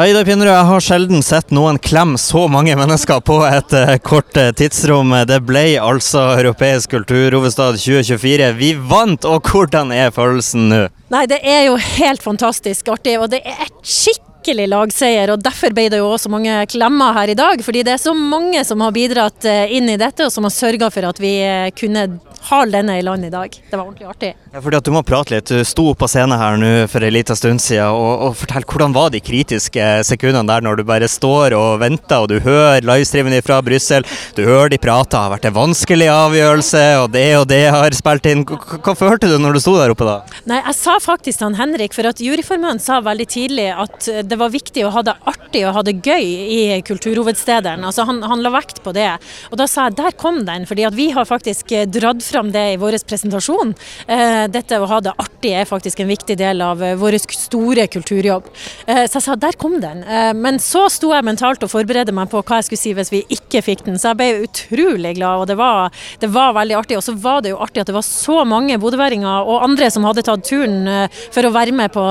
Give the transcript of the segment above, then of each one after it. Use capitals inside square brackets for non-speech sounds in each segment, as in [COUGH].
Ja, Pinnerud, jeg har sjelden sett noen klemme så mange mennesker på et uh, kort uh, tidsrom. Det ble altså Europeisk kulturhovedstad 2024. Vi vant, og hvordan er følelsen nå? Nei, det er jo helt fantastisk artig, og det er et skikkelig lagseier. og Derfor ble det jo også mange klemmer her i dag. Fordi det er så mange som har bidratt uh, inn i dette, og som har sørga for at vi kunne har denne i land i dag. Det var ordentlig artig. Ja, fordi at Du må prate litt. Du sto på scenen her nå for en liten stund siden. Og, og fortell, Hvordan var de kritiske sekundene der når du bare står og venter, og du hører livestreamen fra Brussel, du hører de prate, har vært en vanskelig avgjørelse, og det og det har spilt inn. Hva, hva følte du når du sto der oppe da? Nei, Jeg sa faktisk til han Henrik, for at juryformannen sa veldig tidlig at det var viktig å ha det artig og ha det gøy i kulturhovedstederen. Altså han, han la vekt på det. Og da sa jeg der kom den, fordi at vi har faktisk dratt fram det i vår presentasjon. Eh, dette å ha det artig er faktisk en viktig del av eh, vår store kulturjobb. Eh, så jeg sa der kom den. Men så sto jeg mentalt og forberedte meg på hva jeg skulle si hvis vi ikke fikk den. Så jeg ble utrolig glad, og det var, det var veldig artig. Og så var det jo artig at det var så mange bodøværinger og andre som hadde tatt turen for å være med på,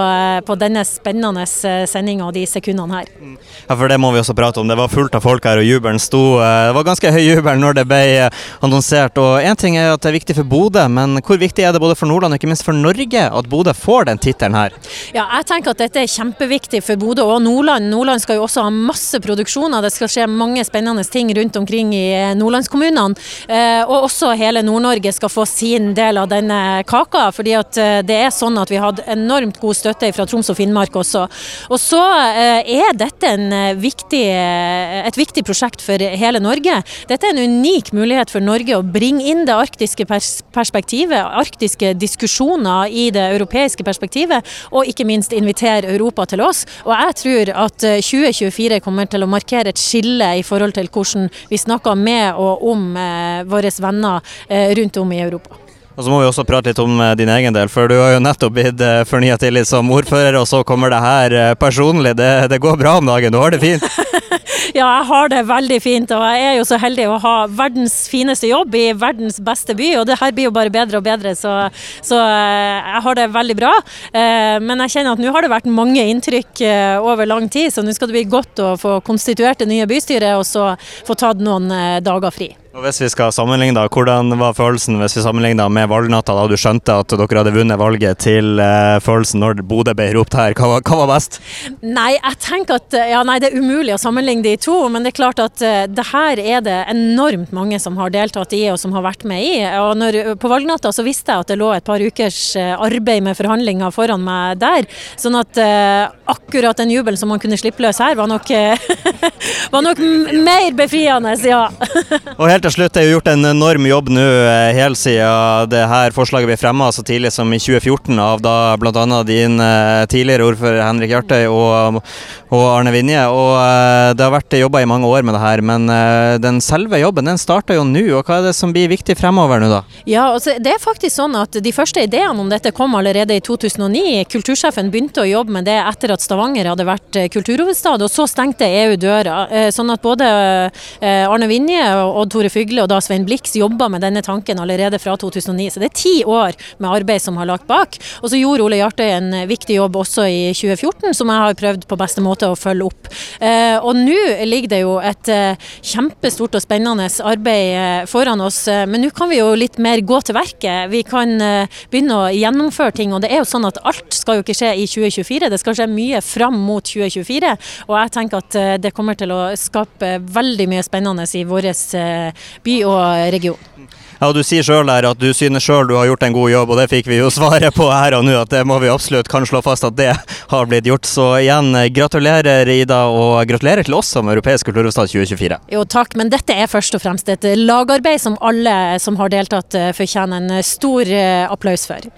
på denne spennende sendinga de sekundene her. Ja, for det må vi også prate om. Det var fullt av folk her, og jubelen sto Det var ganske høy jubel når det ble annonsert. Og én ting er at er viktig for Bodø, men hvor viktig er det både for Nordland og ikke minst for Norge at Bodø får den tittelen her? Ja, jeg tenker at dette er kjempeviktig for Bodø og Nordland. Nordland skal jo også ha masse produksjoner. Det skal skje mange spennende ting rundt omkring i eh, nordlandskommunene. Eh, og også hele Nord-Norge skal få sin del av denne kaka. fordi at eh, det er sånn at vi hadde enormt god støtte fra Troms og Finnmark også. Og så er dette viktig, et viktig prosjekt for hele Norge. Dette er en unik mulighet for Norge å bringe inn det arktiske perspektivet, arktiske diskusjoner i det europeiske perspektivet, og ikke minst invitere Europa til oss. Og jeg tror at 2024 eh, kommer til å markere et skille i forhold til hvordan vi snakker med og om eh, våre venner eh, rundt om i Europa. Og Så må vi også prate litt om din egen del, for du har jo nettopp blitt fornya tillit som ordfører, og så kommer det her personlig. Det, det går bra om dagen, du har det fint? [LAUGHS] Ja, jeg har det veldig fint. Og jeg er jo så heldig å ha verdens fineste jobb i verdens beste by. Og det her blir jo bare bedre og bedre, så, så eh, jeg har det veldig bra. Eh, men jeg kjenner at nå har det vært mange inntrykk eh, over lang tid, så nå skal det bli godt å få konstituert det nye bystyret og så få tatt noen dager fri. Og Hvis vi skal sammenligne, da, hvordan var følelsen hvis vi sammenligna med valgnatta da du skjønte at dere hadde vunnet valget, til uh, følelsen når Bodø ble ropt her? Hva, hva, var best? Nei, jeg tenker at ja, nei, det er umulig å sammenligne de to. Men det er klart at uh, det her er det enormt mange som har deltatt i og som har vært med i. Og når, På valgnatta så visste jeg at det lå et par ukers uh, arbeid med forhandlinger foran meg der. Sånn at akkurat den jubelen som man kunne slippe løs her, var nok, [LAUGHS] var nok mer befriende, ja. og helt til slutt, det er jo gjort en enorm jobb nå eh, helt siden det her forslaget ble fremma så tidlig som i 2014 av da bl.a. din eh, tidligere ordfører Henrik Hjartøy og, og, Arne Vinje. Og eh, det har vært jobba i mange år med det her, men den selve jobben den starter jo nå. og Hva er det som blir viktig fremover nå, da? Ja, altså, det er faktisk sånn at De første ideene om dette kom allerede i 2009. Kultursjefen begynte å jobbe med det etter at Stavanger hadde vært kulturhovedstad, og så stengte EU døra. Sånn at både Arne Vinje og Tore Fygle og da Svein Blix jobba med denne tanken allerede fra 2009. Så det er ti år med arbeid som har lagt bak. Og så gjorde Ole Hjartøy en viktig jobb også i 2014, som jeg har prøvd på beste måte å følge opp. Eh, og nå ligger det jo et eh, kjempestort og spennende arbeid eh, foran oss, men nå kan vi jo litt mer gå til verket. Vi kan begynne å gjennomføre ting. Og det er jo sånn at alt skal jo ikke skje i 2024, det skal skje mye fram mot 2024. Og jeg tenker at det kommer til å skape veldig mye spennende i vår by og region. Ja, Du sier sjøl at du synes sjøl du har gjort en god jobb, og det fikk vi jo [LAUGHS] svaret på her og nå. At det må vi absolutt kan slå fast at det [LAUGHS] har blitt gjort. Så igjen, gratulerer Ida, og gratulerer til oss som Europeisk kulturhovedstad 2024. Jo takk, men dette er først og fremst et lagarbeid som alle som har deltatt fortjener en stor eh, applaus for.